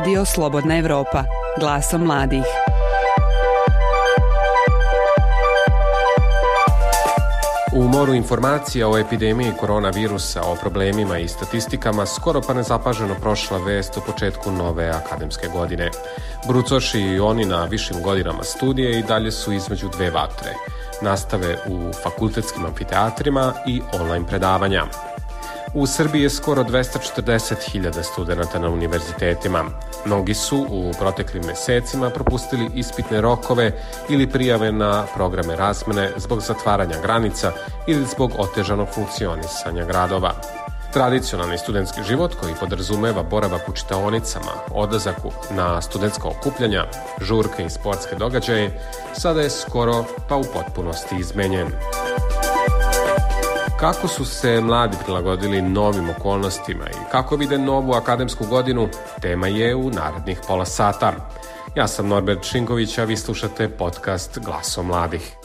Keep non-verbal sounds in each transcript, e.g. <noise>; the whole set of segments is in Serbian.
Radio Slobodna Evropa, glasom mladih. U moru informacija o epidemiji koronavirusa, o problemima i statistikama, skoro pa nezapaženo prošla vest o početku nove akademske godine. Brucoši i oni na višim godinama studije i dalje su između dve vatre. Nastave u fakultetskim amfiteatrima i online predavanja. U Srbiji je skoro 240.000 studenta na univerzitetima. Mnogi su u proteklim mesecima propustili ispitne rokove ili prijave na programe razmene zbog zatvaranja granica ili zbog otežanog funkcionisanja gradova. Tradicionalni studentski život koji podrazumeva boravak u čitaonicama, odlazak na studentska okupljanja, žurke i sportske događaje, sada je skoro pa u potpunosti izmenjen. Kako su se mladi prilagodili novim okolnostima i kako vide novu akademsku godinu, tema je u narednih pola sata. Ja sam Norbert Šinković, a vi slušate podcast Glaso mladih.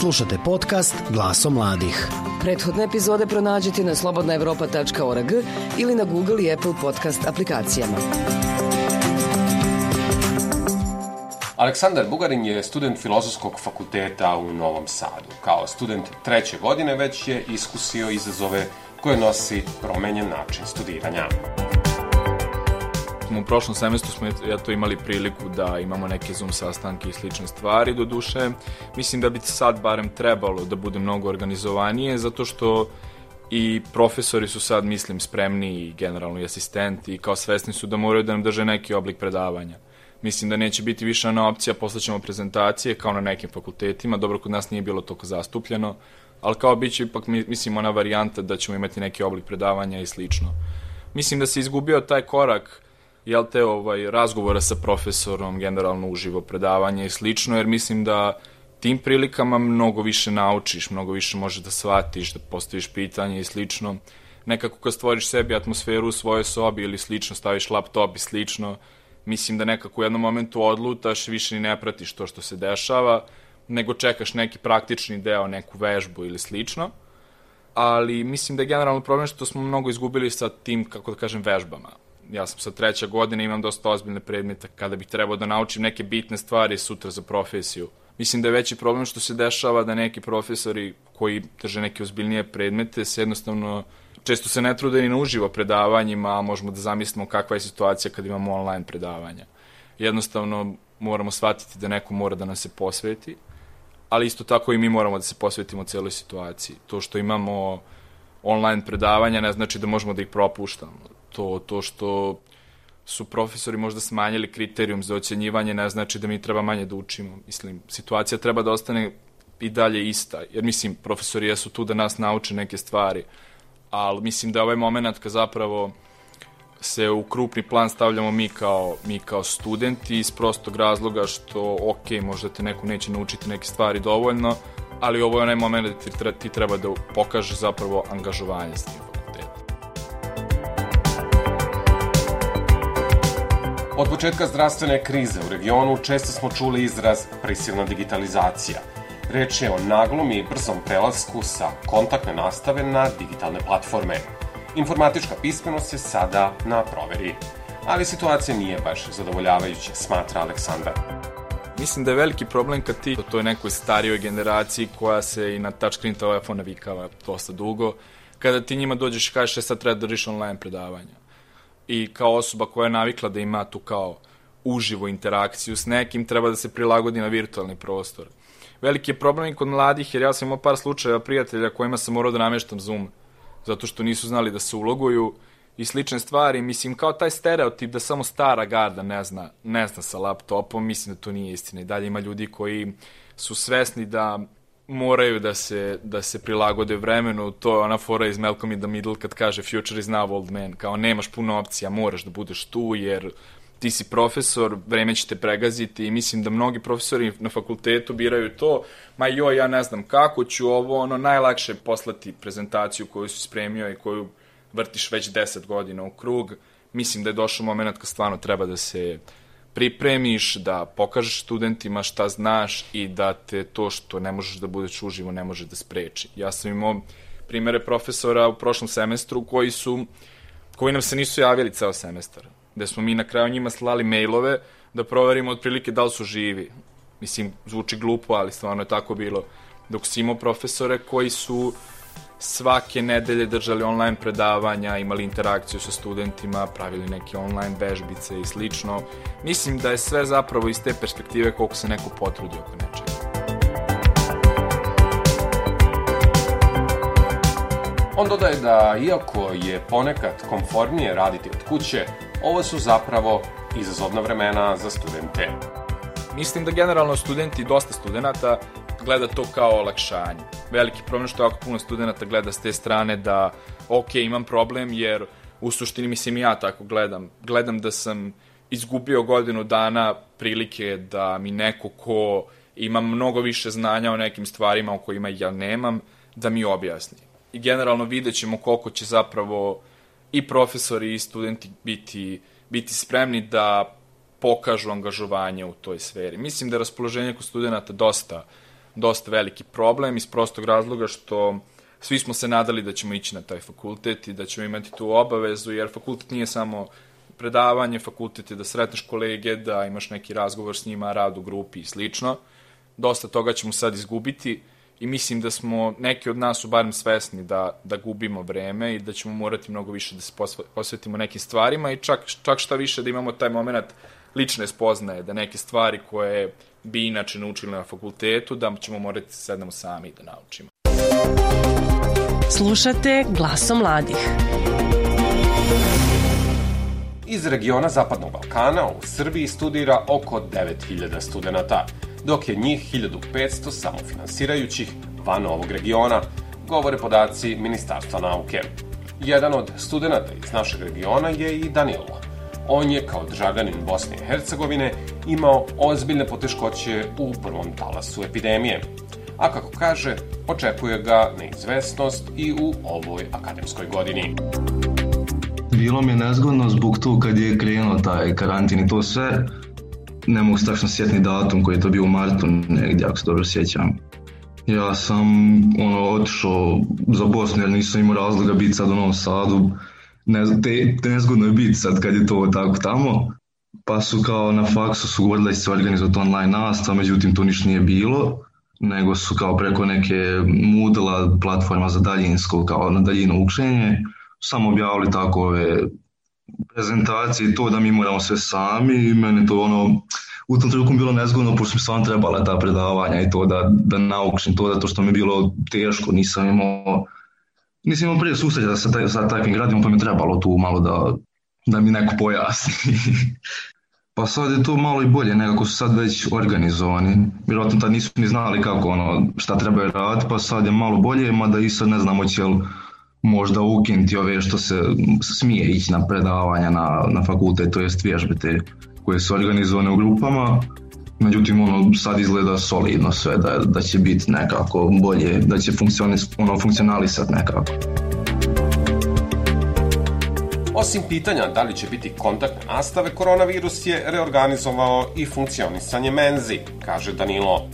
Slušate podcast Glaso mladih. Prethodne epizode pronađite na slobodnaevropa.org ili na Google i Apple podcast aplikacijama. Aleksandar Bugarin je student Filozofskog fakulteta u Novom Sadu. Kao student treće godine već je iskusio izazove koje nosi promenjen način studiranja. U prošlom semestru smo ja to imali priliku da imamo neke Zoom sastanke i slične stvari, do duše mislim da bi sad barem trebalo da bude mnogo organizovanije, zato što i profesori su sad, mislim, spremni i generalno i asistenti i kao svesni su da moraju da nam drže neki oblik predavanja Mislim da neće biti više ona opcija, poslaćemo prezentacije kao na nekim fakultetima, dobro kod nas nije bilo toliko zastupljeno, ali kao biće ipak, mislim, ona varijanta da ćemo imati neki oblik predavanja i slično. Mislim da se izgubio taj korak, jel te, ovaj, razgovora sa profesorom, generalno uživo predavanje i slično, jer mislim da tim prilikama mnogo više naučiš, mnogo više možeš da shvatiš, da postaviš pitanje i slično. Nekako kad stvoriš sebi atmosferu u svojoj sobi ili slično, staviš laptop i slično, mislim da nekako u jednom momentu odlutaš, više ni ne pratiš to što se dešava, nego čekaš neki praktični deo, neku vežbu ili slično. Ali mislim da je generalno problem što smo mnogo izgubili sa tim, kako da kažem, vežbama. Ja sam sa treća godina, imam dosta ozbiljne predmete kada bih trebao da naučim neke bitne stvari sutra za profesiju. Mislim da je veći problem što se dešava da neki profesori koji drže neke ozbiljnije predmete se jednostavno često se ne trude ni na uživo predavanjima, a možemo da zamislimo kakva je situacija kad imamo online predavanja. Jednostavno moramo shvatiti da neko mora da nas se posveti, ali isto tako i mi moramo da se posvetimo celoj situaciji. To što imamo online predavanja ne znači da možemo da ih propuštamo. To, to što su profesori možda smanjili kriterijum za ocenjivanje ne znači da mi treba manje da učimo. Mislim, situacija treba da ostane i dalje ista, jer mislim, profesori jesu tu da nas nauče neke stvari, ali mislim da ovaj moment kad zapravo se u krupni plan stavljamo mi kao, mi kao studenti iz prostog razloga što, ok, možda te neko neće naučiti neke stvari dovoljno, ali ovo je onaj moment da ti, ti treba da pokažeš zapravo angažovanje s tim fakultetom. Od početka zdravstvene krize u regionu često smo čuli izraz prisilna digitalizacija – Reč je o naglom i brzom prelasku sa kontaktne nastave na digitalne platforme. Informatička pismenost je sada na proveri. Ali situacija nije baš zadovoljavajuća, smatra Aleksandar. Mislim da je veliki problem kad ti, to je nekoj starijoj generaciji koja se i na touchscreen telefon navikava dosta dugo, kada ti njima dođeš i kažeš e, sad treba da držiš online predavanja. I kao osoba koja je navikla da ima tu kao uživo interakciju s nekim, treba da se prilagodi na virtualni prostor veliki je problem i kod mladih, jer ja sam imao par slučajeva prijatelja kojima sam morao da nameštam Zoom, zato što nisu znali da se uloguju i slične stvari. Mislim, kao taj stereotip da samo stara garda ne zna, ne zna sa laptopom, mislim da to nije istina. I dalje ima ljudi koji su svesni da moraju da se, da se prilagode vremenu, to je ona fora iz Malcolm in the Middle kad kaže future is now old man, kao nemaš puno opcija, moraš da budeš tu jer ti si profesor, vreme će te pregaziti i mislim da mnogi profesori na fakultetu biraju to, ma joj, ja ne znam kako ću ovo, ono, najlakše poslati prezentaciju koju si spremio i koju vrtiš već 10 godina u krug. Mislim da je došao moment kad stvarno treba da se pripremiš, da pokažeš studentima šta znaš i da te to što ne možeš da budeš uživo ne može da spreči. Ja sam imao primere profesora u prošlom semestru koji su koji nam se nisu javili ceo semestar. Gde smo mi na kraju njima slali mailove da proverimo otprilike da li su živi. Mislim, zvuči glupo, ali stvarno je tako bilo. Dok si imao profesore koji su svake nedelje držali online predavanja, imali interakciju sa studentima, pravili neke online vežbice i slično. Mislim da je sve zapravo iz te perspektive koliko se neko potrudi oko nečega. On dodaje da, iako je ponekad komfornije raditi od kuće, ovo su zapravo izazovna vremena za studente. Mislim da generalno studenti, dosta studenta, gleda to kao olakšanje. Veliki problem što jako puno studenta gleda s te strane da, ok, imam problem jer u suštini mislim ja tako gledam. Gledam da sam izgubio godinu dana prilike da mi neko ko ima mnogo više znanja o nekim stvarima o kojima ja nemam, da mi objasni. I generalno vidjet ćemo koliko će zapravo i profesori i studenti biti, biti spremni da pokažu angažovanje u toj sferi. Mislim da je raspoloženje kod studenta dosta, dosta veliki problem iz prostog razloga što svi smo se nadali da ćemo ići na taj fakultet i da ćemo imati tu obavezu, jer fakultet nije samo predavanje, fakultet je da sretneš kolege, da imaš neki razgovor s njima, rad u grupi i slično. Dosta toga ćemo sad izgubiti i mislim da smo, neki od nas su barem svesni da, da gubimo vreme i da ćemo morati mnogo više da se posvetimo nekim stvarima i čak, čak šta više da imamo taj moment lične spoznaje, da neke stvari koje bi inače naučili na fakultetu, da ćemo morati da sednemo sami da naučimo. Slušate glasom mladih. Iz regiona Zapadnog Balkana u Srbiji studira oko 9000 studenta, dok je njih 1500 samofinansirajućih van ovog regiona, govore podaci Ministarstva nauke. Jedan od studenta iz našeg regiona je i Danilo. On je, kao državljanin Bosne i Hercegovine, imao ozbiljne poteškoće u prvom talasu epidemije. A kako kaže, očekuje ga neizvestnost i u ovoj akademskoj godini. Bilo mi je nezgodno zbog tu kad je krenuo taj karantin i to sve. Ne mogu strašno sjetni datum koji je to bio u martu negdje, ako se dobro sjećam. Ja sam ono, otišao za Bosnu jer nisam imao razloga biti sad u Novom Sadu ne znam, te, te nezgodno je biti sad kad je to tako tamo. Pa su kao na faksu su govorili da će se organizovati online nastava, međutim to ništa nije bilo, nego su kao preko neke Moodle platforma za daljinsko, kao na daljino učenje, samo objavili tako ove prezentacije i to da mi moramo sve sami i meni to ono, u tom trenutku bilo nezgodno, pošto mi stvarno trebala ta predavanja i to da, da naučim to, zato što mi je bilo teško, nisam imao Nisam imao prije susreća sa, sa takvim gradima, pa mi je trebalo tu malo da, da mi neko pojasni. <laughs> pa sad je to malo i bolje, nekako su sad već organizovani. Vjerojatno tad nisu ni znali kako ono, šta trebaju raditi, pa sad je malo bolje, mada i sad ne znamo će li možda ukinuti ove što se smije ići na predavanja na, na fakultet, to jest vježbe te koje su organizovane u grupama. Međutim, ono, sad izgleda solidno sve, da, da će biti nekako bolje, da će funkcionis, ono, funkcionalisati nekako. Osim pitanja da li će biti kontaktne nastave, koronavirus je reorganizovao i funkcionisanje menzi, kaže Danilo.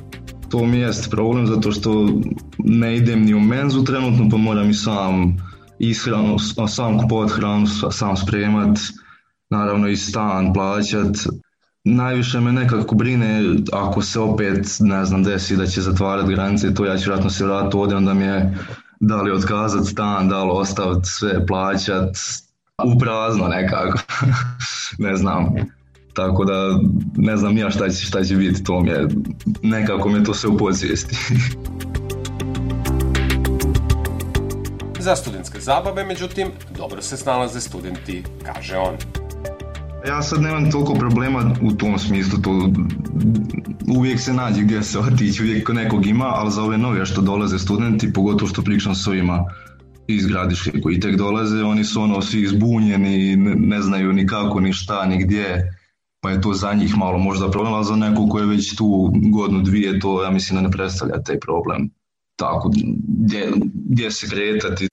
To mi jest problem zato što ne idem ni u menzu trenutno, pa moram i sam ishranu, sam kupovat hranu, sam spremat, naravno i stan plaćat, Najviše me nekako brine ako se opet, ne znam, desi da će zatvarati granice, to ja ću vratno se vratiti ovdje, onda mi je da li otkazati stan, da li ostaviti sve, plaćat, u prazno nekako, <laughs> ne znam. Tako da ne znam ja šta će, šta će biti, to mi je, nekako mi je to sve u podsvijesti. <laughs> Za studentske zabave, međutim, dobro se snalaze studenti, kaže on. Ja sad nemam toliko problema u tom smislu, to uvijek se nađe gdje se otići, uvijek nekog ima, ali za ove nove što dolaze studenti, pogotovo što pričam s ovima iz gradiške koji tek dolaze, oni su ono svi zbunjeni, ne znaju ni kako, ni šta, ni gdje, pa je to za njih malo možda problem, ali za nekog ko je već tu godinu, dvije, to ja mislim da ne predstavlja taj problem. Tako, gdje, gdje se kretati.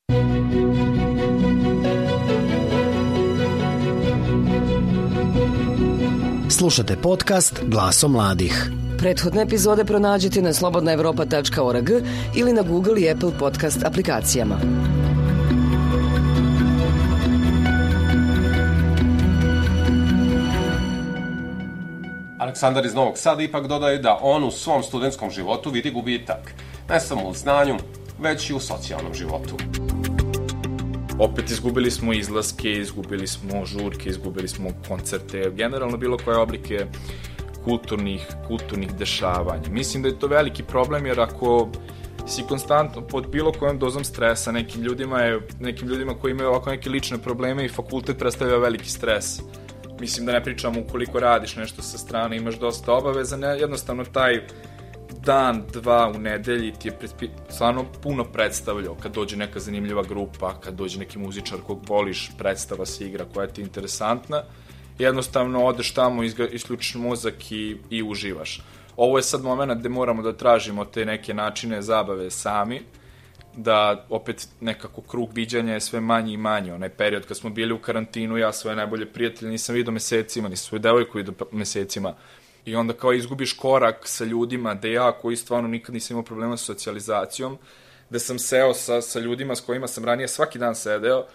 Slušate podcast Glaso mladih. Prethodne epizode pronađite na slobodnaevropa.org ili na Google i Apple podcast aplikacijama. Aleksandar iz Novog Sada ipak dodaje da on u svom studentskom životu vidi gubitak, ne samo u znanju, već i u socijalnom životu. Opet izgubili smo izlaske, izgubili smo žurke, izgubili smo koncerte, generalno bilo koje oblike kulturnih, kulturnih dešavanja. Mislim da je to veliki problem jer ako si konstantno pod bilo kojom dozom stresa, nekim ljudima je, nekim ljudima koji imaju ovako neke lične probleme i fakultet predstavlja veliki stres mislim da ne pričam ukoliko radiš nešto sa strane, imaš dosta obaveza, ne, jednostavno taj dan, dva u nedelji ti je predpi, stvarno puno predstavljao kad dođe neka zanimljiva grupa, kad dođe neki muzičar kog voliš, predstava se igra koja ti je interesantna, jednostavno odeš tamo, isključiš mozak i, i uživaš. Ovo je sad moment gde moramo da tražimo te neke načine zabave sami, da opet nekako krug viđanja je sve manji i manji. Onaj period kad smo bili u karantinu, ja svoje najbolje prijatelje nisam vidio mesecima, nisam svoju devojku vidio mesecima. I onda kao izgubiš korak sa ljudima, da ja koji stvarno nikad nisam imao problema sa socijalizacijom, da sam seo sa, sa ljudima s kojima sam ranije svaki dan sedeo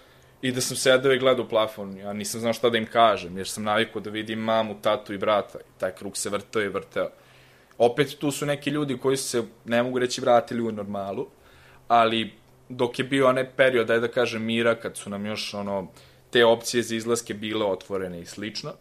i da sam sedeo i gledao u plafon. Ja nisam znao šta da im kažem, jer sam navikao da vidim mamu, tatu i brata. I taj krug se vrteo i vrteo. Opet tu su neki ljudi koji su se, ne mogu reći, vratili u normalu, ali dok je bio onaj period, daj da kažem, mira, kad su nam još ono, te opcije za izlaske bile otvorene i slično,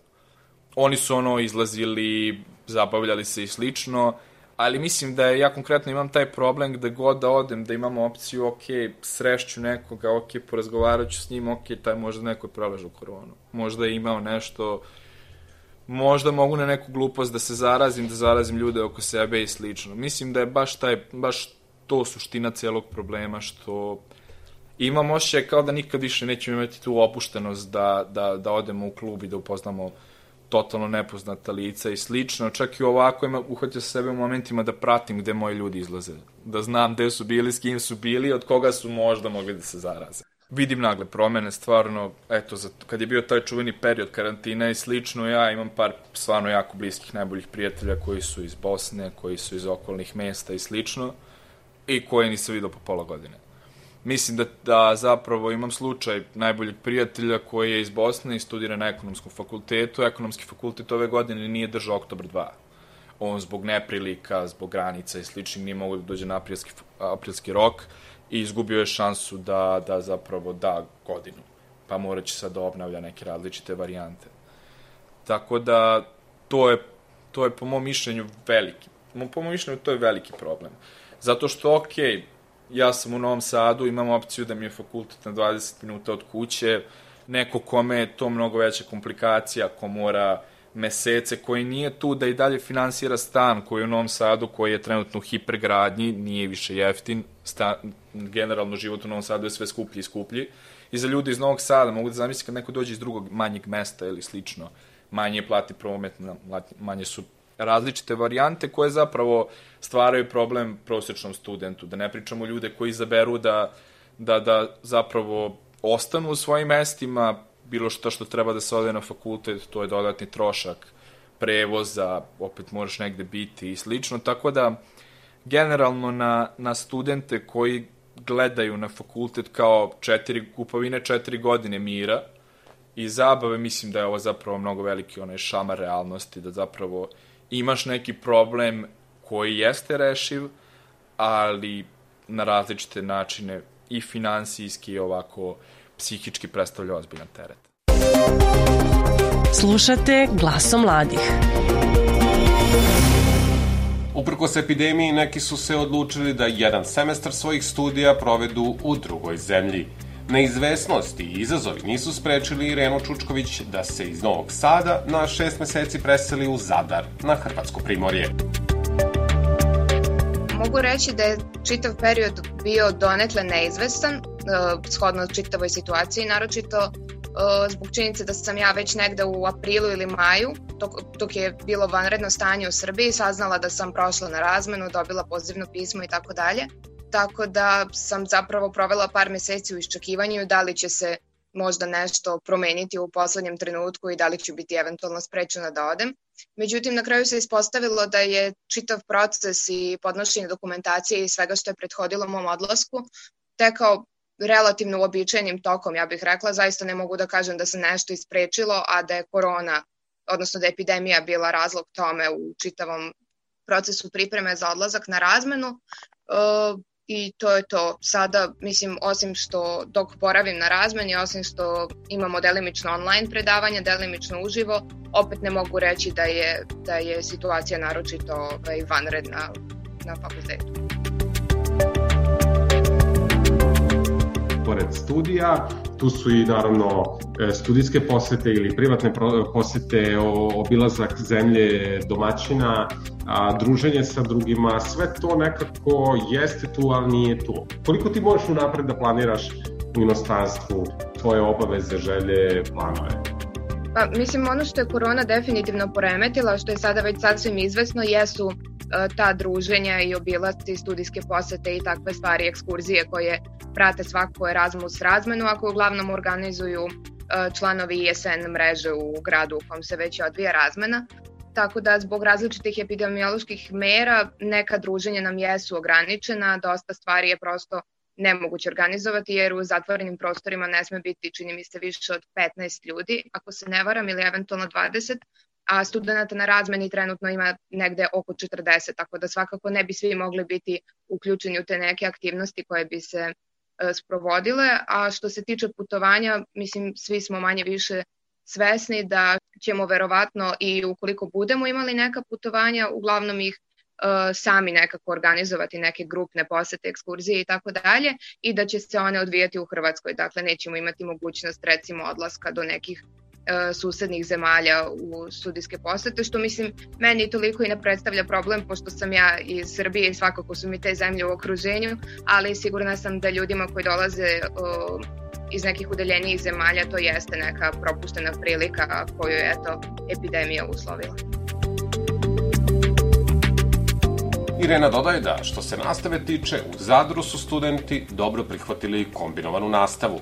oni su ono izlazili, zabavljali se i slično, ali mislim da ja konkretno imam taj problem gde god da odem, da imam opciju, ok, srešću nekoga, ok, porazgovarat ću s njim, ok, taj možda neko je preležao koronu. Možda je imao nešto, možda mogu na neku glupost da se zarazim, da zarazim ljude oko sebe i slično. Mislim da je baš taj, baš to suština celog problema, što imam osjećaj kao da nikad više nećemo imati tu opuštenost da, da, da odemo u klub i da upoznamo totalno nepoznata lica i slično. Čak i ovako ima, uhvatio se sebe u momentima da pratim gde moji ljudi izlaze. Da znam gde su bili, s kim su bili, od koga su možda mogli da se zaraze. Vidim nagle promene, stvarno, eto, za, kad je bio taj čuveni period karantina i slično, ja imam par stvarno jako bliskih, najboljih prijatelja koji su iz Bosne, koji su iz okolnih mesta i slično i koje nisam vidio po pola godine. Mislim da, da zapravo imam slučaj najboljeg prijatelja koji je iz Bosne i studira na ekonomskom fakultetu. Ekonomski fakultet ove godine nije držao oktober 2. On zbog neprilika, zbog granica i sličnih nije mogo da dođe na aprilski, aprilski rok i izgubio je šansu da, da zapravo da godinu. Pa morat će sad da obnavlja neke različite varijante. Tako da to je, to je po mom mišljenju veliki. Po mom mišljenju to je veliki problem. Zato što, ok, ja sam u Novom Sadu, imam opciju da mi je fakultet na 20 minuta od kuće, neko kome je to mnogo veća komplikacija, ko mora mesece, koji nije tu da i dalje finansira stan koji je u Novom Sadu, koji je trenutno u hipergradnji, nije više jeftin, stan, generalno život u Novom Sadu je sve skuplji i skuplji. I za ljudi iz Novog Sada mogu da zamisli kad neko dođe iz drugog manjeg mesta ili slično, manje plati promet, manje su različite varijante koje zapravo stvaraju problem prosečnom studentu. Da ne pričamo ljude koji izaberu da, da, da zapravo ostanu u svojim mestima, bilo što što treba da se ode na fakultet, to je dodatni trošak prevoza, opet moraš negde biti i slično, tako da generalno na, na studente koji gledaju na fakultet kao četiri, kupovine četiri godine mira i zabave, mislim da je ovo zapravo mnogo veliki onaj šamar realnosti, da zapravo imaš neki problem koji jeste rešiv, ali na različite načine i finansijski i ovako psihički predstavlja ozbiljan teret. Slušate glasom mladih. Uprkos epidemiji, neki su se odlučili da jedan semestar svojih studija provedu u drugoj zemlji. Neizvesnosti i izazovi nisu sprečili Irenu Čučković da se iz Novog Sada na šest meseci preseli u Zadar, na Hrvatsko primorje. Mogu reći da je čitav period bio donekle neizvestan, uh, shodno čitavoj situaciji, naročito uh, zbog činjenice da sam ja već negde u aprilu ili maju, dok, dok je bilo vanredno stanje u Srbiji, saznala da sam prošla na razmenu, dobila pozivno pismo i tako dalje tako da sam zapravo provela par meseci u iščekivanju da li će se možda nešto promeniti u poslednjem trenutku i da li ću biti eventualno sprečena da odem. Međutim, na kraju se ispostavilo da je čitav proces i podnošenje dokumentacije i svega što je prethodilo mom odlasku tekao relativno uobičajenim tokom, ja bih rekla, zaista ne mogu da kažem da se nešto isprečilo, a da je korona, odnosno da je epidemija bila razlog tome u čitavom procesu pripreme za odlazak na razmenu. I to je to. Sada, mislim, osim što dok boravim na razmeni, osim što imamo delimično online predavanja, delimično uživo, opet ne mogu reći da je, da je situacija naročito ovaj, vanredna na fakultetu. Pored studija, tu su i naravno e, studijske posete ili privatne posete, obilazak zemlje domaćina, a, druženje sa drugima, sve to nekako jeste tu, ali nije tu. Koliko ti možeš unapred da planiraš u inostranstvu tvoje obaveze, želje, planove? Pa, mislim, ono što je korona definitivno poremetila, što je sada već sasvim izvesno, jesu ta druženja i obilasti, studijske posete i takve stvari, ekskurzije koje prate svako Erasmus razmenu, ako uglavnom organizuju e, članovi ISN mreže u gradu u kom se već odvija razmena. Tako da zbog različitih epidemioloških mera neka druženja nam jesu ograničena, dosta stvari je prosto nemoguće organizovati jer u zatvorenim prostorima ne sme biti, čini mi se, više od 15 ljudi, ako se ne varam, ili eventualno 20, a studenta na razmeni trenutno ima negde oko 40, tako da svakako ne bi svi mogli biti uključeni u te neke aktivnosti koje bi se e, sprovodile, a što se tiče putovanja, mislim, svi smo manje više svesni da ćemo verovatno i ukoliko budemo imali neka putovanja, uglavnom ih e, sami nekako organizovati neke grupne posete, ekskurzije i tako dalje i da će se one odvijati u Hrvatskoj. Dakle, nećemo imati mogućnost recimo odlaska do nekih susednih zemalja u studijske posete, što mislim meni toliko i ne predstavlja problem, pošto sam ja iz Srbije i svakako su mi te zemlje u okruženju, ali sigurna sam da ljudima koji dolaze iz nekih udeljenijih zemalja to jeste neka propuštena prilika koju je eto, epidemija uslovila. Irena dodaje da, što se nastave tiče, u Zadru su studenti dobro prihvatili kombinovanu nastavu.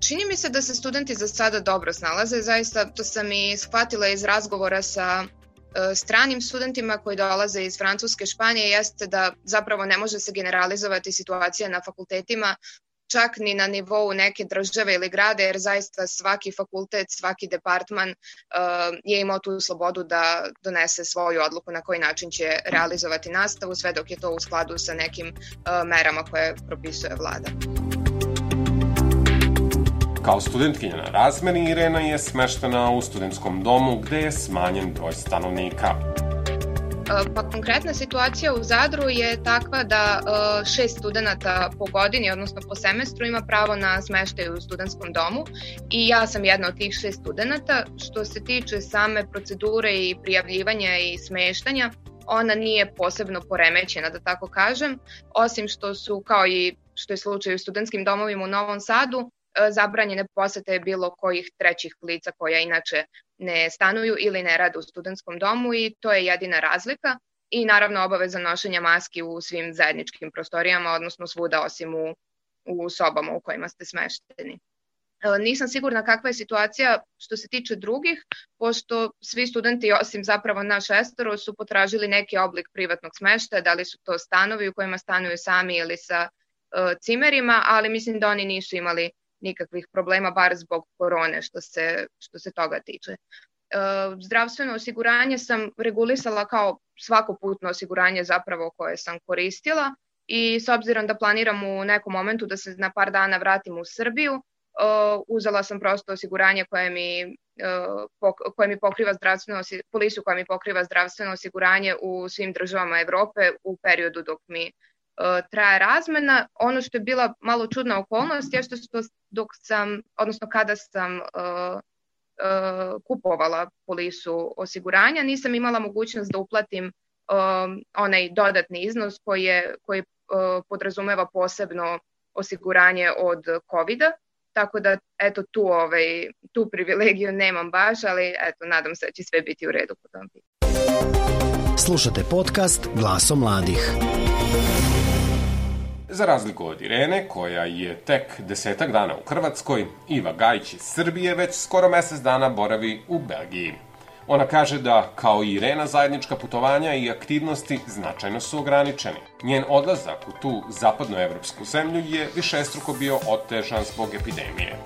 Čini mi se da se studenti za sada dobro snalaze, zaista to sam i shvatila iz razgovora sa e, stranim studentima koji dolaze iz Francuske, Španije, jeste da zapravo ne može se generalizovati situacija na fakultetima čak ni na nivou neke države ili grade, jer zaista svaki fakultet, svaki departman uh, je imao tu slobodu da donese svoju odluku na koji način će realizovati nastavu, sve dok je to u skladu sa nekim uh, merama koje propisuje vlada. Kao studentkinja na razmeni, Irena je smeštena u studentskom domu gde je smanjen broj stanovnika. E, pa konkretna situacija u Zadru je takva da e, šest studenta po godini, odnosno po semestru, ima pravo na smeštaj u studentskom domu i ja sam jedna od tih šest studenta. Što se tiče same procedure i prijavljivanja i smeštanja, ona nije posebno poremećena, da tako kažem, osim što su, kao i što je slučaj u studentskim domovima u Novom Sadu, zabranjene posete bilo kojih trećih lica koja inače ne stanuju ili ne rade u studentskom domu i to je jedina razlika i naravno obaveza nošenja maski u svim zajedničkim prostorijama, odnosno svuda osim u, u sobama u kojima ste smešteni. E, nisam sigurna kakva je situacija što se tiče drugih, pošto svi studenti, osim zapravo naš šestoro, su potražili neki oblik privatnog smeštaja, da li su to stanovi u kojima stanuju sami ili sa uh, cimerima, ali mislim da oni nisu imali nikakvih problema, bar zbog korone što se, što se toga tiče. E, zdravstveno osiguranje sam regulisala kao svako putno osiguranje zapravo koje sam koristila i s obzirom da planiram u nekom momentu da se na par dana vratim u Srbiju, uh, uzela sam prosto osiguranje koje mi, pok koje mi pokriva zdravstveno, polisu koja mi pokriva zdravstveno osiguranje u svim državama Evrope u periodu dok mi E, traje razmena. Ono što je bila malo čudna okolnost je što dok sam, odnosno kada sam uh, uh, kupovala polisu osiguranja, nisam imala mogućnost da uplatim onaj dodatni iznos koji, je, koji podrazumeva posebno osiguranje od covid -a. Tako da, eto, tu, ovaj, tu privilegiju nemam baš, ali eto, nadam se da će sve biti u redu po tom pitanju. Slušate podcast Glaso mladih. Za razliku od Irene, koja je tek desetak dana u Hrvatskoj, Iva Gajić iz Srbije već skoro mesec dana boravi u Belgiji. Ona kaže da, kao i Irena, zajednička putovanja i aktivnosti značajno su ograničeni. Njen odlazak u tu zapadnoevropsku zemlju je višestruko bio otežan zbog epidemije.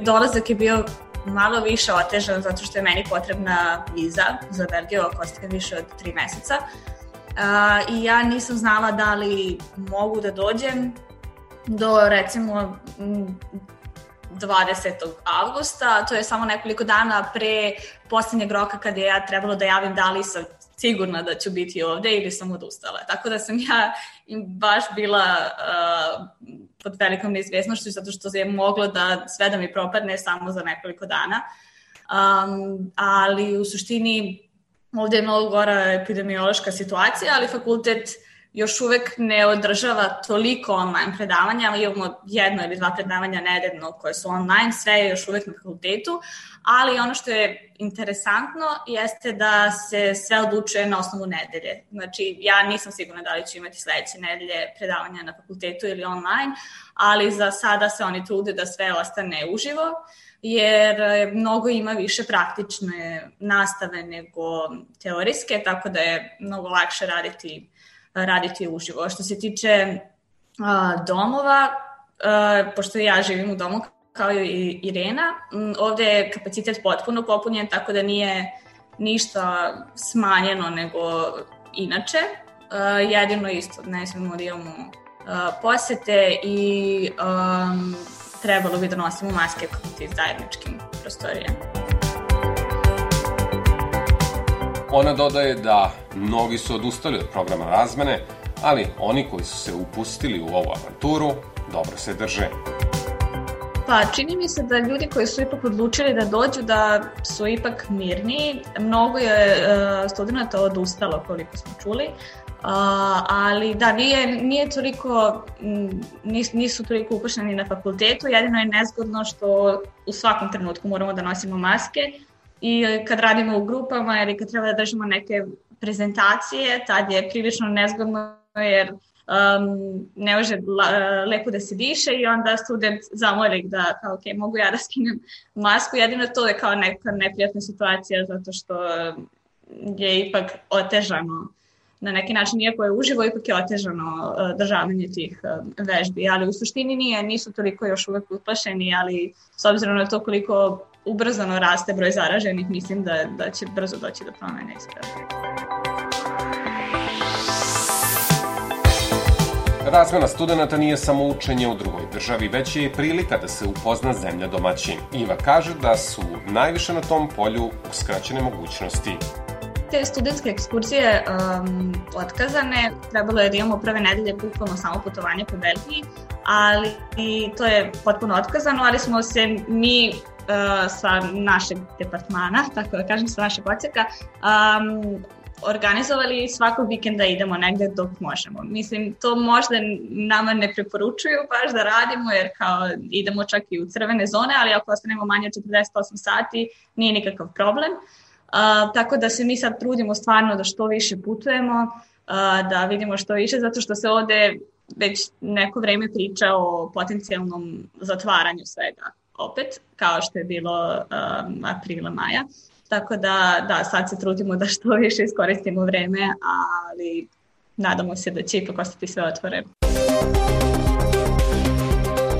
Dolazak je bio malo više otežan zato što je meni potrebna viza za Belgiju ako ostaje više od tri meseca. I ja nisam znala da li mogu da dođem do recimo 20. avgusta, to je samo nekoliko dana pre poslednjeg roka kada ja trebalo da javim da li sam sigurna da ću biti ovde ili sam odustala. Tako da sam ja baš bila uh, pod velikom neizvesnošću zato što je moglo da sve da mi propadne samo za nekoliko dana. Um, ali u suštini ovde je mnogo gora epidemiološka situacija, ali fakultet uh, još uvek ne održava toliko online predavanja, imamo jedno ili dva predavanja nedeljno koje su online, sve je još uvek na fakultetu, ali ono što je interesantno jeste da se sve odlučuje na osnovu nedelje. Znači, ja nisam sigurna da li ću imati sledeće nedelje predavanja na fakultetu ili online, ali za sada se oni trude da sve ostane uživo, jer mnogo ima više praktične nastave nego teorijske, tako da je mnogo lakše raditi raditi uživo. Što se tiče a, domova, a, pošto ja živim u domu kao i Irena, m, ovde je kapacitet potpuno popunjen, tako da nije ništa smanjeno nego inače. Jedino isto, ne smemo da imamo posete i um, trebalo bi da nosimo maske kod tih zajedničkim prostorijama. Ona dodaje da mnogi su odustali od programa razmene, ali oni koji su se upustili u ovu avanturu dobro se drže. Pa čini mi se da ljudi koji su ipak odlučili da dođu da su ipak mirniji. Mnogo je uh, studenta odustalo koliko smo čuli. Uh, ali da, nije, nije toliko, nis, nisu toliko upošljeni na fakultetu, jedino je nezgodno što u svakom trenutku moramo da nosimo maske i kad radimo u grupama ili kad treba da držimo neke prezentacije, tad je prilično nezgodno jer um, ne može la, lepo da se diše i onda student zamoli da kao, ok, mogu ja da skinem masku, jedino to je kao neka neprijatna situacija zato što je ipak otežano na neki način, iako je uživo, ipak je otežano uh, državanje tih uh, vežbi, ali u suštini nije, nisu toliko još uvek uplašeni, ali s obzirom na to koliko ubrzano raste broj zaraženih, mislim da, da će brzo doći do promene isprave. Razmena studenta nije samo učenje u drugoj državi, već je i prilika da se upozna zemlja domaćin. Iva kaže da su najviše na tom polju uskraćene mogućnosti. Te studentske ekskurzije um, otkazane, trebalo je da imamo prve nedelje bukvalno samo putovanje po Belgiji, ali i to je potpuno otkazano, ali smo se mi uh, sa našeg departmana, <laughs> tako da kažem, sa našeg odseka, um, organizovali svakog vikenda idemo negde dok možemo. Mislim, to možda nama ne preporučuju baš da radimo, jer kao idemo čak i u crvene zone, ali ako ostanemo manje od 48 sati, nije nikakav problem. Uh, tako da se mi sad trudimo stvarno da što više putujemo, uh, da vidimo što više, zato što se ovde već neko vreme priča o potencijalnom zatvaranju svega opet, kao što je bilo um, aprila, maja. Tako da, da, sad se trudimo da što više iskoristimo vreme, ali nadamo se da će ipak ostati sve otvoreno.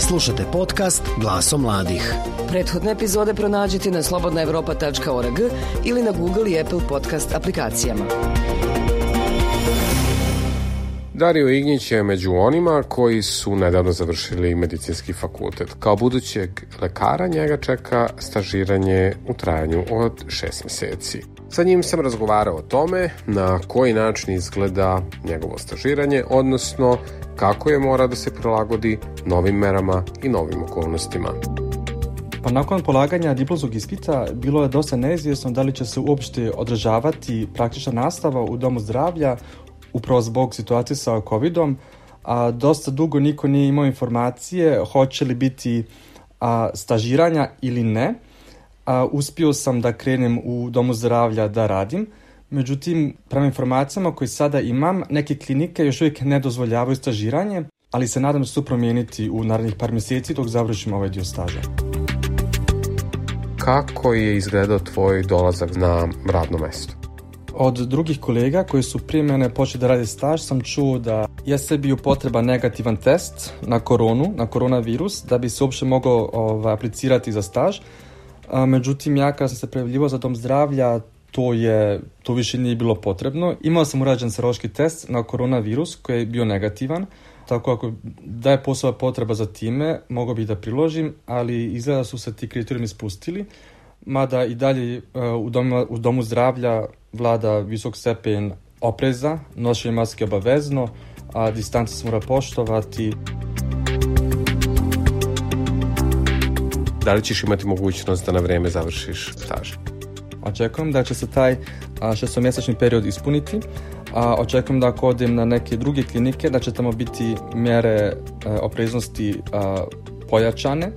Slušate podcast Glaso mladih. Prethodne epizode pronađite na slobodnaevropa.org ili na Google i Apple podcast aplikacijama. Dario Ignjić je među onima koji su nedavno završili medicinski fakultet. Kao budućeg lekara njega čeka stažiranje u trajanju od šest meseci. Sa njim sam razgovarao o tome na koji način izgleda njegovo stažiranje, odnosno kako je mora da se prilagodi novim merama i novim okolnostima. Pa nakon polaganja diplomskog ispita bilo je dosta neizvjesno da li će se uopšte održavati praktična nastava u domu zdravlja upravo zbog situacije sa COVID-om, a dosta dugo niko nije imao informacije hoće li biti a, stažiranja ili ne. A, uspio sam da krenem u domu zdravlja da radim, međutim, prema informacijama koje sada imam, neke klinike još uvijek ne dozvoljavaju stažiranje, ali se nadam da će to promijeniti u narednih par meseci dok završim ovaj dio staža kako je izgledao tvoj dolazak na radno mesto? Od drugih kolega koji su prije mene počeli da radi staž sam čuo da je bio potreba negativan test na koronu, na koronavirus, da bi se uopšte mogao ovaj, aplicirati za staž. A, međutim, ja kad sam se prijavljivo za dom zdravlja, to je, to više nije bilo potrebno. Imao sam urađen seroški test na koronavirus koji je bio negativan, tako ako da je posao potreba za time, mogo bih da priložim, ali izgleda su se ti kriterijumi spustili, mada i dalje uh, u, domu, u domu zdravlja vlada visok stepen opreza, nošenje maske obavezno, a distanca se mora poštovati. Da li ćeš imati mogućnost da na vreme završiš staž? Očekujem da će se taj šestomjesečni period ispuniti. A, očekujem da ako odem na neke druge klinike, da će tamo biti mjere a, e, opreznosti pojačane.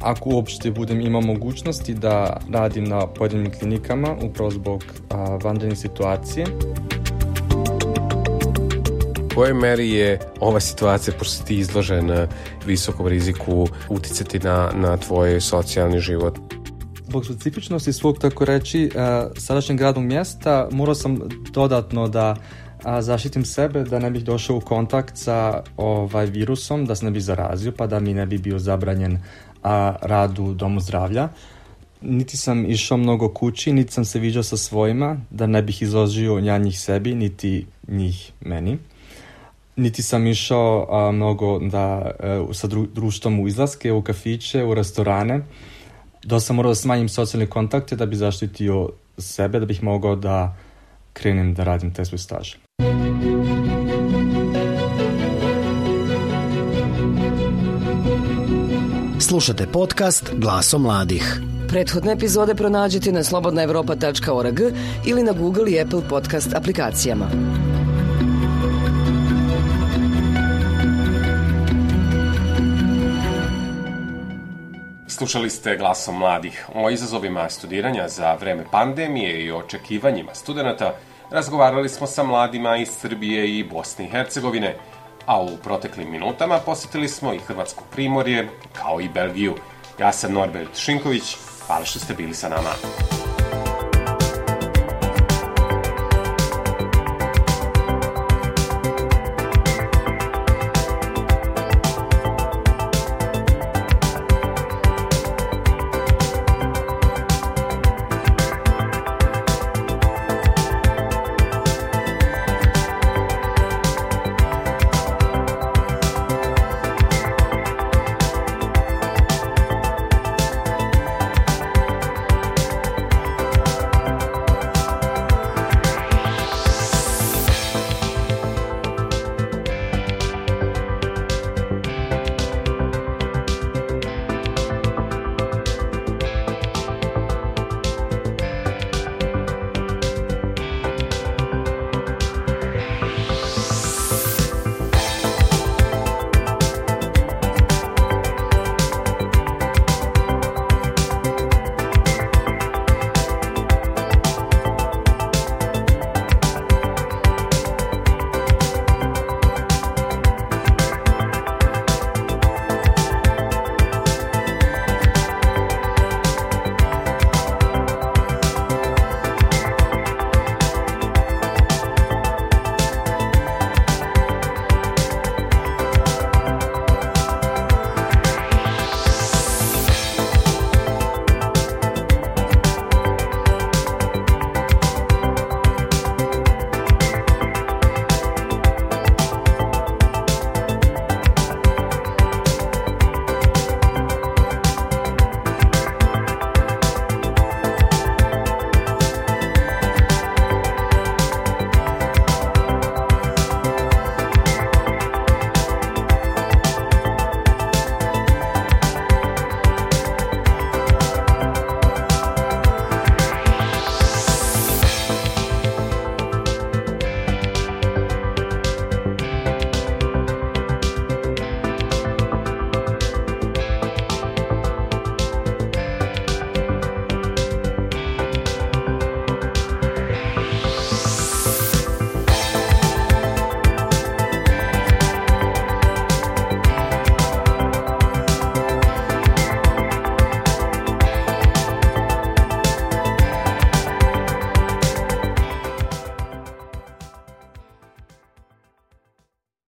Ako uopšte budem imao mogućnosti da radim na pojedinim klinikama, upravo zbog vanredne situacije. Kojoj meri je ova situacija, pošto si ti izložen e, visokom riziku, uticati na, na tvoj socijalni život? Zbog specifičnosti svog, tako reći, sadašnjeg gradnog mjesta morao sam dodatno da zaštitim sebe, da ne bih došao u kontakt sa ovaj virusom, da se ne bi zarazio, pa da mi ne bi bio zabranjen a, rad u domu zdravlja. Niti sam išao mnogo kući, niti sam se viđao sa svojima, da ne bih izložio ja njih sebi, niti njih meni. Niti sam išao a, mnogo da, a, e, sa dru, društvom u izlaske, u kafiće, u restorane, da sam morao da smanjim socijalne kontakte da bi zaštitio sebe, da bih mogao da krenem da radim taj svoj staž. Slušate podcast Glaso mladih. Prethodne epizode pronađite na slobodnaevropa.org ili na Google i Apple podcast aplikacijama. Slušali ste glasom mladih. O izazovima studiranja za vreme pandemije i očekivanjima studenta razgovarali smo sa mladima iz Srbije i Bosne i Hercegovine, a u proteklim minutama posetili smo i Hrvatsko primorje, kao i Belgiju. Ja sam Norbert Šinković, hvala što ste bili sa nama.